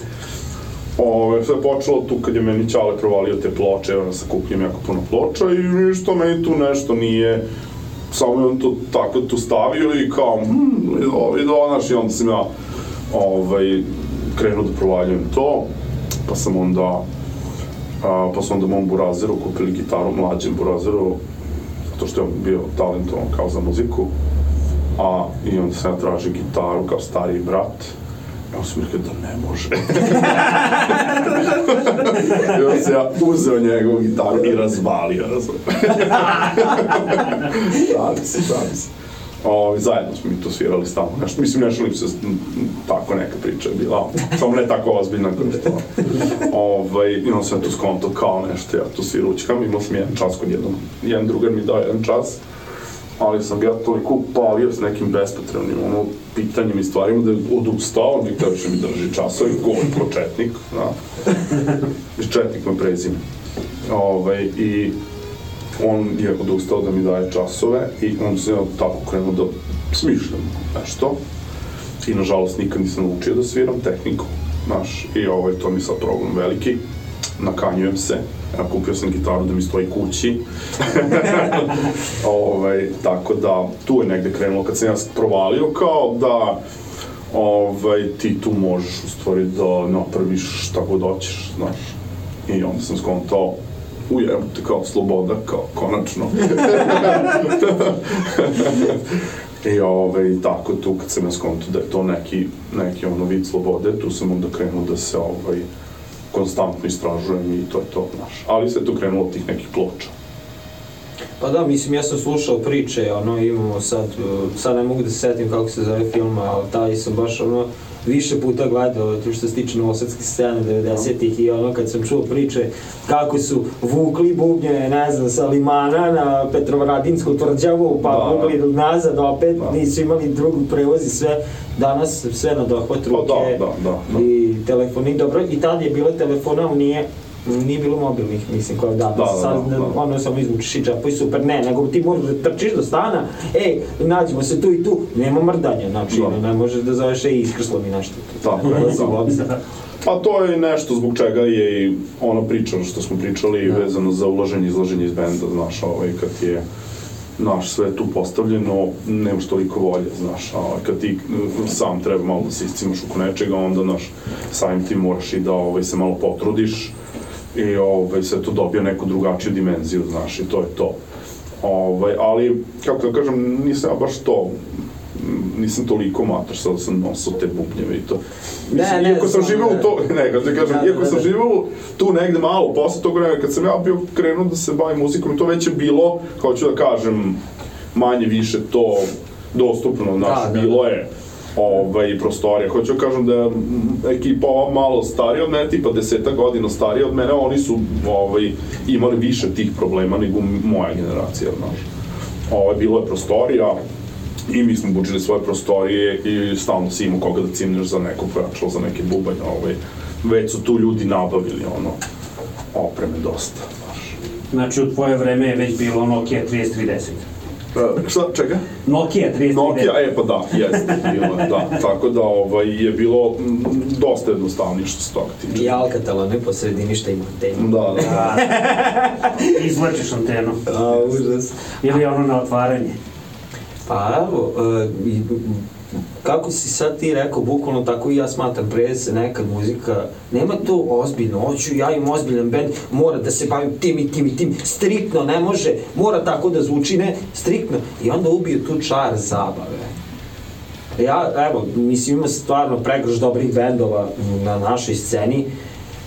Ove, sve počelo tu kad je meni Ćale provalio te ploče, ono, sa kupnjem jako puno ploča i ništa meni tu nešto nije, samo je on to tako tu stavio i kao, hm, ovo, znaš, i onda sam ja, ovaj, krenuo da provaljujem to, pa sam onda, a, pa sam onda mom burazeru kupili gitaru, mlađem burazeru, zato što je on bio talentovan kao za muziku, a i onda sam ja tražio gitaru kao stariji brat, on sam rekao da ne može. I onda sam ja uzeo njegovu gitaru i razvalio, razvalio. šalim se, šalim se. O, zajedno smo mi to svirali stalno, nešto, mislim, ne šalim se, m, m, tako neka priča je bila, samo ne tako ozbiljna kao što. Ovaj, I onda sam ja tu skonto kao nešto, ja tu svirućkam, imao sam jedan čas kod jednog, jedan drugar mi dao jedan čas, ali sam ga toliko upalio s nekim bespotrebnim ono, pitanjem i stvarima da je odustao, više mi drži časove, gol početnik, da. Četnik me prezime. Ovaj, I on je odustao da mi daje časove i on se ja tako krenuo da smišljam nešto. I nažalost nikad nisam naučio da sviram tehniku, znaš, i ovaj, to mi je sad problem veliki. Nakanjujem se, ja kupio sam gitaru da mi stoji kući. ovaj, tako da, tu je negde krenulo kad sam ja provalio kao da ovaj, ti tu možeš u stvari da napraviš šta god hoćeš, znaš. I onda sam skontao, ujebate kao sloboda, kao konačno. I ovaj, tako tu kad sam ja skontao da je to neki, neki ono vid slobode, tu sam onda krenuo da se ovaj, konstantno istražujem i to je to, znaš. Ali se tu krenulo od tih nekih ploča. Pa da, mislim, ja sam slušao priče, ono, imamo sad, uh, sad ne mogu da se setim kako se zove film, ali taj sam baš, ono, više puta gledao, to što se tiče novosadske scene 90-ih i ono, kad sam čuo priče kako su vukli bubnje, ne znam, sa Limana na Petrovaradinsku tvrđavu, pa Da. vukli nazad opet, Da. nisu imali drugu prevoz i sve, danas sve na dohvat Pa ruke da, da, da, da. i telefoni, dobro, i tad je bilo telefona, nije, nije bilo mobilnih, mislim, kao danas, Da, da, sad da, da. ono samo izvučeš i džepu i super, ne, nego ti moraš da trčiš do stana, ej, nađemo se tu i tu, nema mrdanja, znači, Da. ne možeš da zoveš, ej, iskrslo mi nešto. Tako da. u obzir. Pa to je nešto zbog čega je i ono priča što smo pričali Da. vezano za ulaženje i izlaženje iz benda, znaš, ovaj, kad je naš sve tu postavljeno, nemaš toliko volje, znaš, a ovaj, kad ti sam treba malo da se iscimaš oko nečega, onda, znaš, samim ti moraš i da ovaj, se malo potrudiš i ovaj, sve to dobija neku drugačiju dimenziju, znaš, i to je to. Ovaj, ali, kako da kažem, nisam ja baš to, nisam toliko mator, sad sam nosao te bubnjeve i to. Mislim, ne, iako sam živeo u ne. to, ne, kako da kažem, Da, iako da, sam da. živeo tu negde malo, posle tog vremena, kad sam ja bio krenuo da se bavim muzikom, to već je bilo, hoću da kažem, manje više to dostupno, znaš, Da, da, bilo je ovaj, prostorija. Hoću da kažem da je ekipa malo starija od mene, tipa deseta godina starija od mene, oni su ovaj, imali više tih problema nego moja generacija, znaš. Ovaj, bilo je prostorija, I mi smo bučili svoje prostorije i stalno si imao koga da cimneš za neko pojačalo, za neke bubanje, ovaj. Već su tu ljudi nabavili, ono, opreme dosta, baš. Znači, u tvoje vreme je već bilo Nokia 3310. E, šta, čega? Nokia 3310. Nokia, e pa da, jeste, bilo da. Tako da ovaj, je bilo dosta jednostavnije što se toga tiče. I Alcatel, ne po sredini šta ima temu. Da, da. Izvlačiš antenu. A, užas. Ili ono na otvaranje. Pa evo, e, i, kako si sad ti rekao, bukvalno tako i ja smatram, pre se nekad muzika, nema to ozbiljno, hoću, ja imam ozbiljan band, mora da se bavim tim i tim i tim, striktno, ne može, mora tako da zvuči, ne, striktno, i onda ubiju tu čar zabave. Ja, evo, mislim, ima stvarno pregrš dobrih bendova na našoj sceni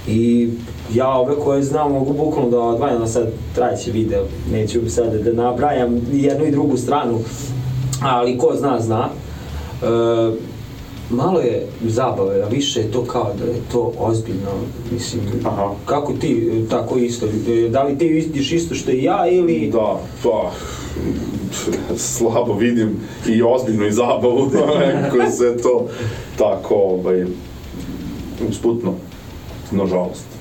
i ja ove koje znam mogu bukvalno da odvajam, a sad trajeće video, neću sad da nabrajam jednu i drugu stranu, ali ko zna, zna. E, malo je zabave, a više je to kao da je to ozbiljno, mislim, Aha. kako ti tako isto, da li ti vidiš isto što i ja ili... Da, pa, slabo vidim i ozbiljnu i zabavu, nekako se to tako, ovaj, usputno, nažalost.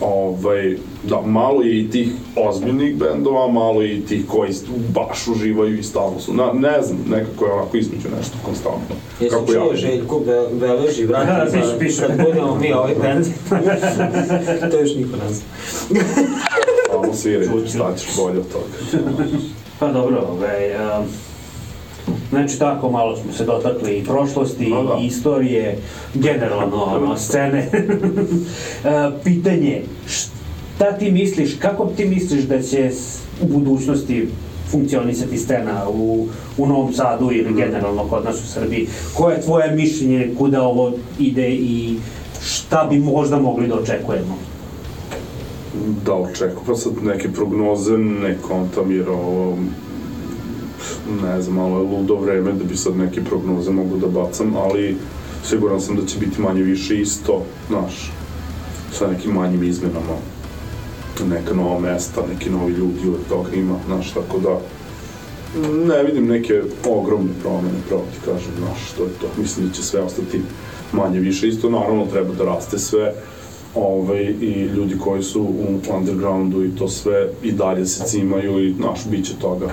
Ovaj, da, malo je i tih ozbiljnih bendova, malo je i tih koji baš uživaju i stalno su, na, ne znam, nekako je onako između nešto konstantno. Jesi Kako ja čuo vidim. Željko Be Beleži, Da, vrati, piše, za- piše. kad budemo mi ovaj band. to još niko ne zna. Samo sviraj, Čuću. šta ćeš bolje od toga. Pa dobro, ovaj, um, znači tako malo smo se dotakli i prošlosti, No da. i istorije, generalno ono, scene. E, pitanje, šta ti misliš, kako ti misliš da će u budućnosti funkcionisati scena u, u Novom Sadu ili generalno kod nas u Srbiji? Koje je tvoje mišljenje kuda ovo ide i šta bi možda mogli da očekujemo? Da, očekujem pa sad neke prognoze, ne kontam jer ovo, ne znam, malo je ludo vreme da bi sad neke prognoze mogu da bacam, ali siguran sam da će biti manje više isto, znaš, sa nekim manjim izmenama, neka nova mesta, neki novi ljudi uvek toga ima, znaš, tako da ne vidim neke ogromne promene, pravo ti kažem, znaš, to je to. Mislim da će sve ostati manje više isto, naravno treba da raste sve, ovaj, i ljudi koji su u undergroundu i to sve i dalje se cimaju i, znaš, bit će toga,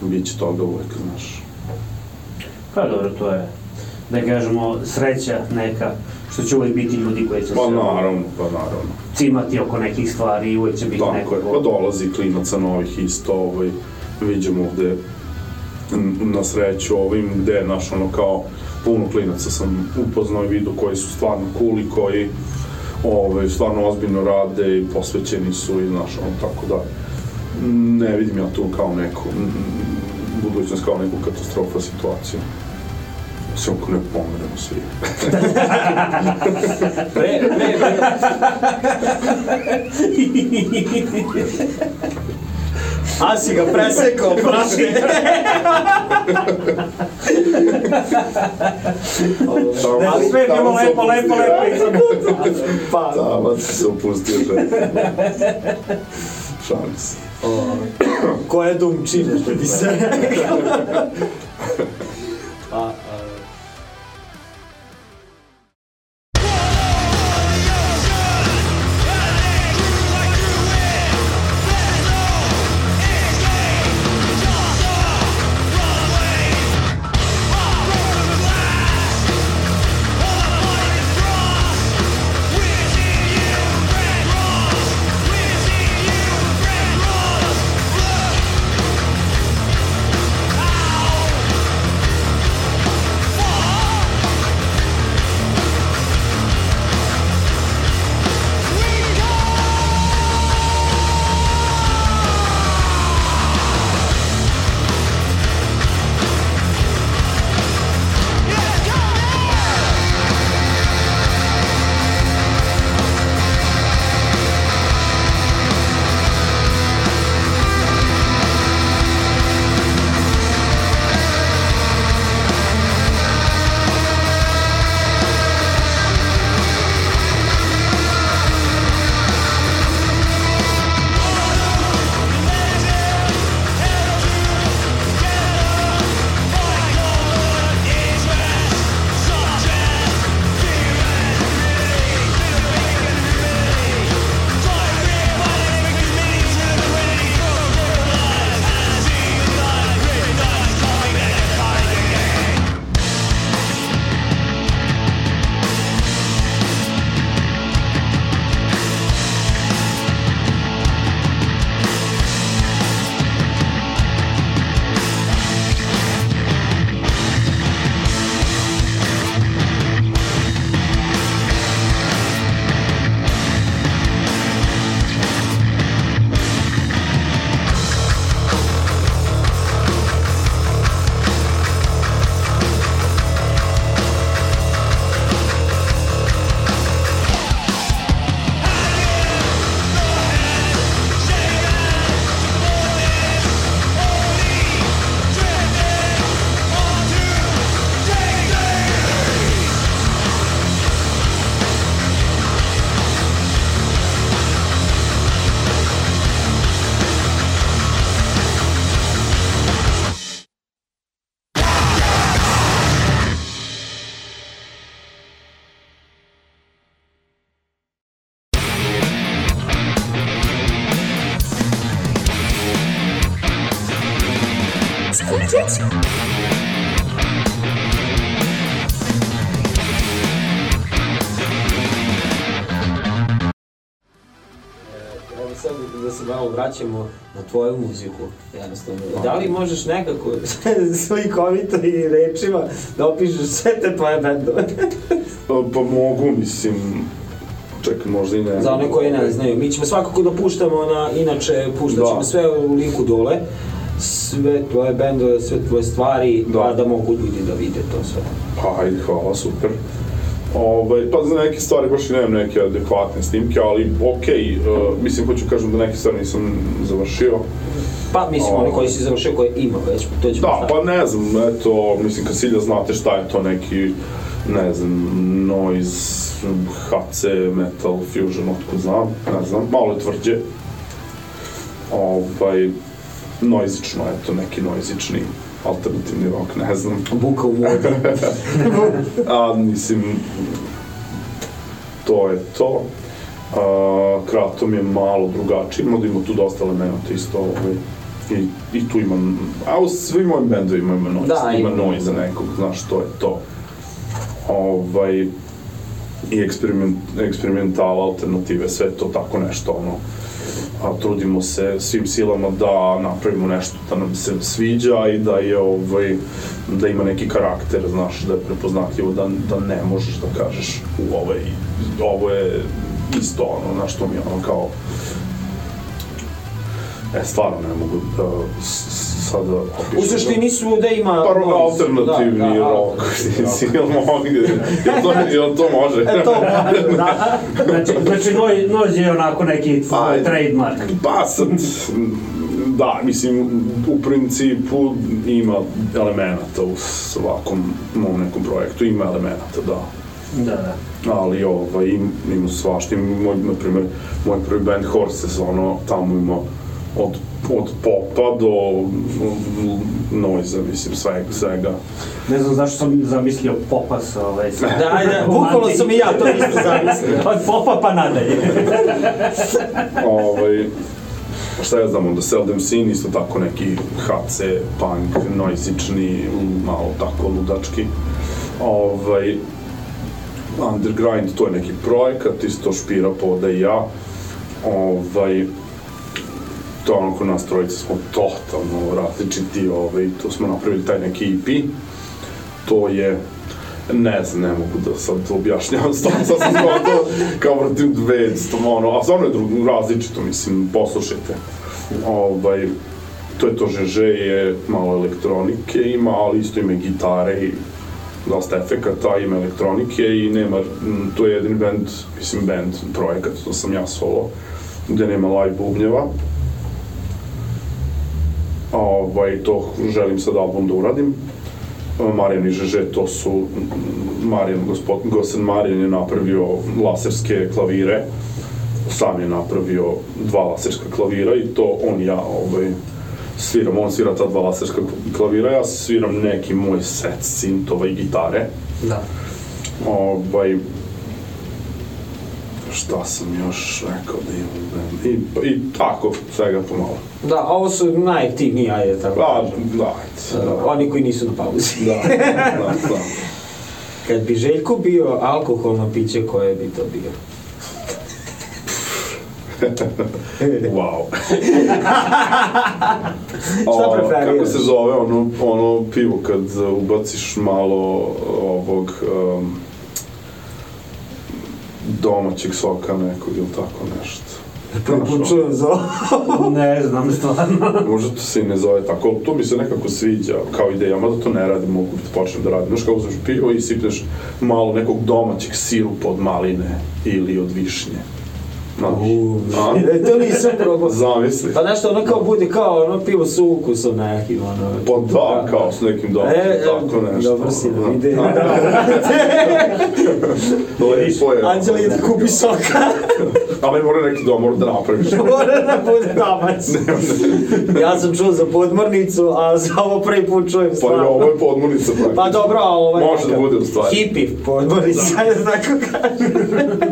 bit će toga uvek, znaš. Pa dobro, to je, da kažemo, sreća neka, što će uvijek biti ljudi koji će Pa se naravno, pa naravno. cimati oko nekih stvari i uvijek će biti neko Tako je, pa dolazi klinaca novih isto, ovaj, vidimo ovde na sreću ovim gde, znaš, ono kao puno klinaca sam upoznao i vidio koji su stvarno cool i koji ovaj, stvarno ozbiljno rade i posvećeni su i, znaš, ono, tako da ne vidim ja tu kao neku budućnost kao neku katastrofa situaciju. Sve ako ne pomeremo svi. Pre, pre, pre, A si ga presekao, praši. Ali sve je bilo lepo, lepo, lepo. Pa, Tamo si se opustio žena. Šalim se. Ko je dum čine, što bi se rekao. vraćamo na tvoju muziku, jednostavno. Da li možeš nekako slikovito i rečima da opišeš sve te tvoje bendove? Pa, pa mogu, mislim, čekaj, možda i ne. Za one koji ne znaju. Mi ćemo svakako da puštamo na, inače puštat ćemo Da. sve u linku dole. Sve tvoje bendove, sve tvoje stvari, Da. da. da mogu ljudi da vide to sve. Pa, hvala, super. Ovaj, pa za neke stvari baš i nemam neke adekvatne snimke, ali okej, uh, mislim, hoću kažem da neke stvari nisam završio. Pa mislim, oni koji si završio, koje ima već, to ćemo Da, pa ne znam, eto, mislim, kad silja znate šta je to neki, ne znam, noise, HC, metal, fusion, otko znam, ne znam, malo je tvrđe. Ovaj, noizično, eto, neki noizični alternativni rock, ne znam. Buka u modi. A, mislim, to je to. A, Kratom je malo drugačiji, ima da ima tu dosta elemenata isto, ovaj, i, i tu imam, a u svim mojim bendovima ima noise, Da, ima ima. noise za nekog, znaš, to je to. Ovaj, i eksperiment, eksperimentala, alternative, sve to tako nešto, ono, a trudimo se svim silama da napravimo nešto da nam se sviđa i da je ovaj da ima neki karakter, znaš, da je prepoznatljivo da, da ne možeš da kažeš u ovaj, ovo je isto ono, znaš, to mi je ono kao E, stvarno ne mogu da s- sada. U suštini su da ima... Pa noise. alternativni Da, da, rock, alternativni rock. jel mogu, jel to, jel to može? E, to može, da. Znači, znači noj, nož je onako neki Pa, trademark. Pa sad, da, mislim, u principu ima elemenata u svakom mom nekom projektu, ima elemenata, da. Da, da. Ali ovaj, im, ima svašta, moj, na primjer, moj prvi band Horses, ono, tamo ima od, od popa do noiza, mislim, svega, svega. Ne znam zašto sam zamislio popas ovaj. sa- Da, ajde, bukvalno sam i ja to isto zamislio. Od popa pa nadalje. ovaj, šta ja znam, onda Seldom Sin, isto tako neki HC, punk, noizični, malo tako ludački. Ovaj, Undergrind, to je neki projekat, isto špira poda i ja. Ovaj, to onako nas trojica smo totalno različiti, ovaj, tu smo napravili taj neki EP. To je ne znam, ne mogu da sad objašnjavam, stvarno sad sam to kao vratim 200, ono, a stvarno je drugo, različito, mislim, poslušajte. Ovaj, to je to žeže, je malo elektronike ima, ali isto ima gitare i dosta efekata, ima elektronike i nema, to je jedini band, mislim band, projekat, to sam ja solo, gde nema live bubnjeva. Ovaj, to želim sad album da uradim. Marijan i Žeže, to su, Marijan, gospod, Gosen Marijan je napravio laserske klavire, sam je napravio dva laserska klavira i to on ja ovaj, sviram, on svira ta dva laserska klavira, ja sviram neki moj set sintova i gitare. Da. Ovaj, šta sam još rekao da imam, i, i tako, svega pomalo. Da, ovo su najaktivniji, ajde tako. Da, da, ajde, da, Oni koji nisu na pauzi. da, da, da. Kad bi Željko bio alkoholno piće, koje bi to bio? Wow. Šta preferiraš? Kako se zove ono, ono pivo kad ubaciš malo ovog um, domaćeg soka nekog ili tako nešto. Znaš, ono, Čujem za. Ne znam stvarno. Možda to se i ne zove tako, ali to mi se nekako sviđa kao ideja, mada to ne radim, mogu da počnem da radim. Znaš kao uzmeš pivo i sipneš malo nekog domaćeg sirupa od maline ili od višnje. E, to nisam probao. Zamisli. Pa nešto ono kao bude kao ono pivo sa ukusom nekim, ono. Pa da, kao s nekim domaćim, E, tako nešto. dobro si nam ide. Lepo je. Anđela ide da kupi soka. Ali mora neki domor da napraviš. Mora da bude damac. ja sam čuo za podmornicu, a za ovo prvi put čujem Pa stvarno. ovo je podmornica praktično. Pa dobro, a ovaj... Može da bude u stvari. Hipi podmornica, je tako kažem.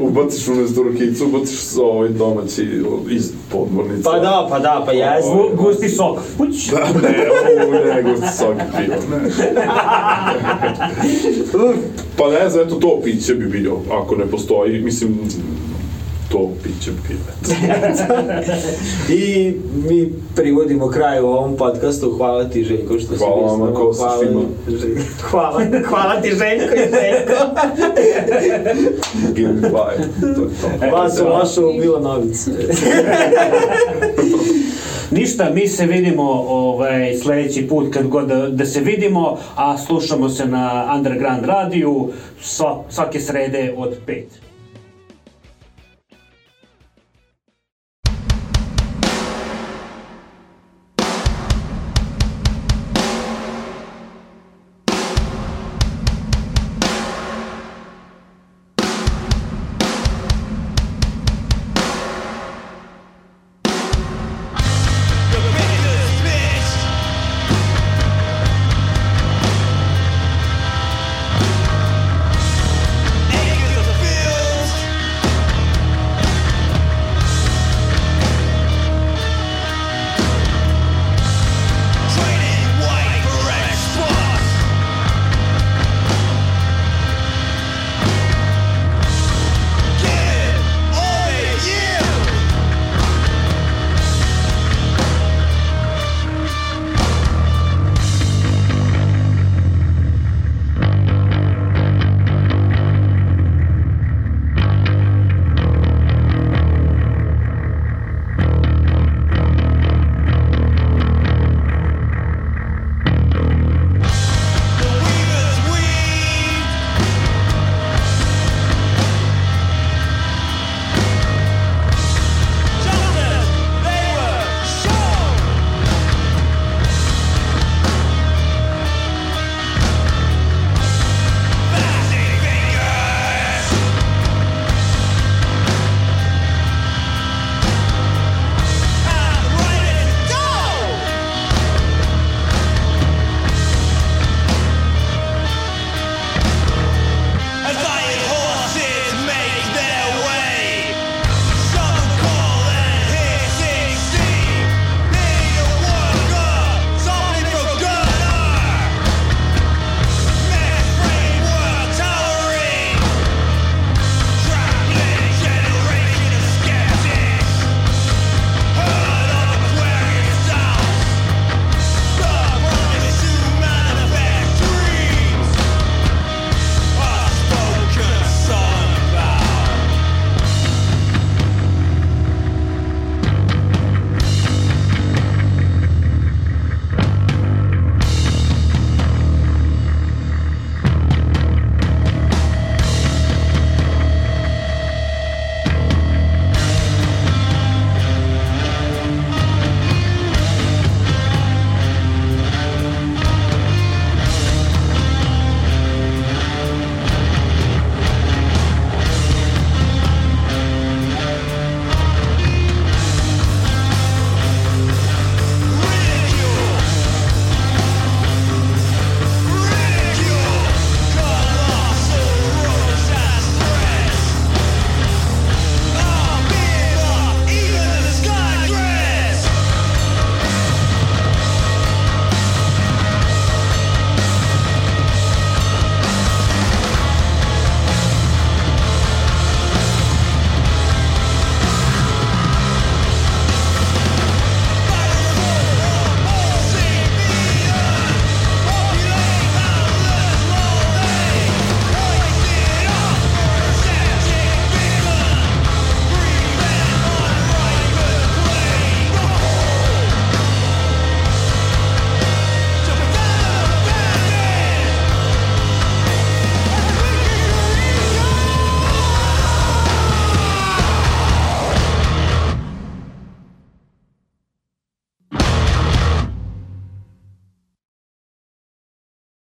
Ubaciš umjesto rukicu, ubaciš ovaj domaći iz podmornice. Pa da, pa da, pa jesmo. Gu- Gusti sok. Puć. Da, ne, u, ne, gusti sok i pivo, ne. Pa ne znam, eto to piće bi bio, ako ne postoji, mislim, to piće bi bilo. I mi privodimo kraj u ovom podcastu. Hvala ti Željko što si Hvala bio s vama, nama. ko sa Hvala- svima. Željko. Hvala, hvala ti Željko i Željko. Give me five. To je to. Vas u vašu Milanovicu. Ništa, mi se vidimo ovaj, sljedeći put kad god da, da se vidimo, a slušamo se na Underground radiju sva, svake srede od 5.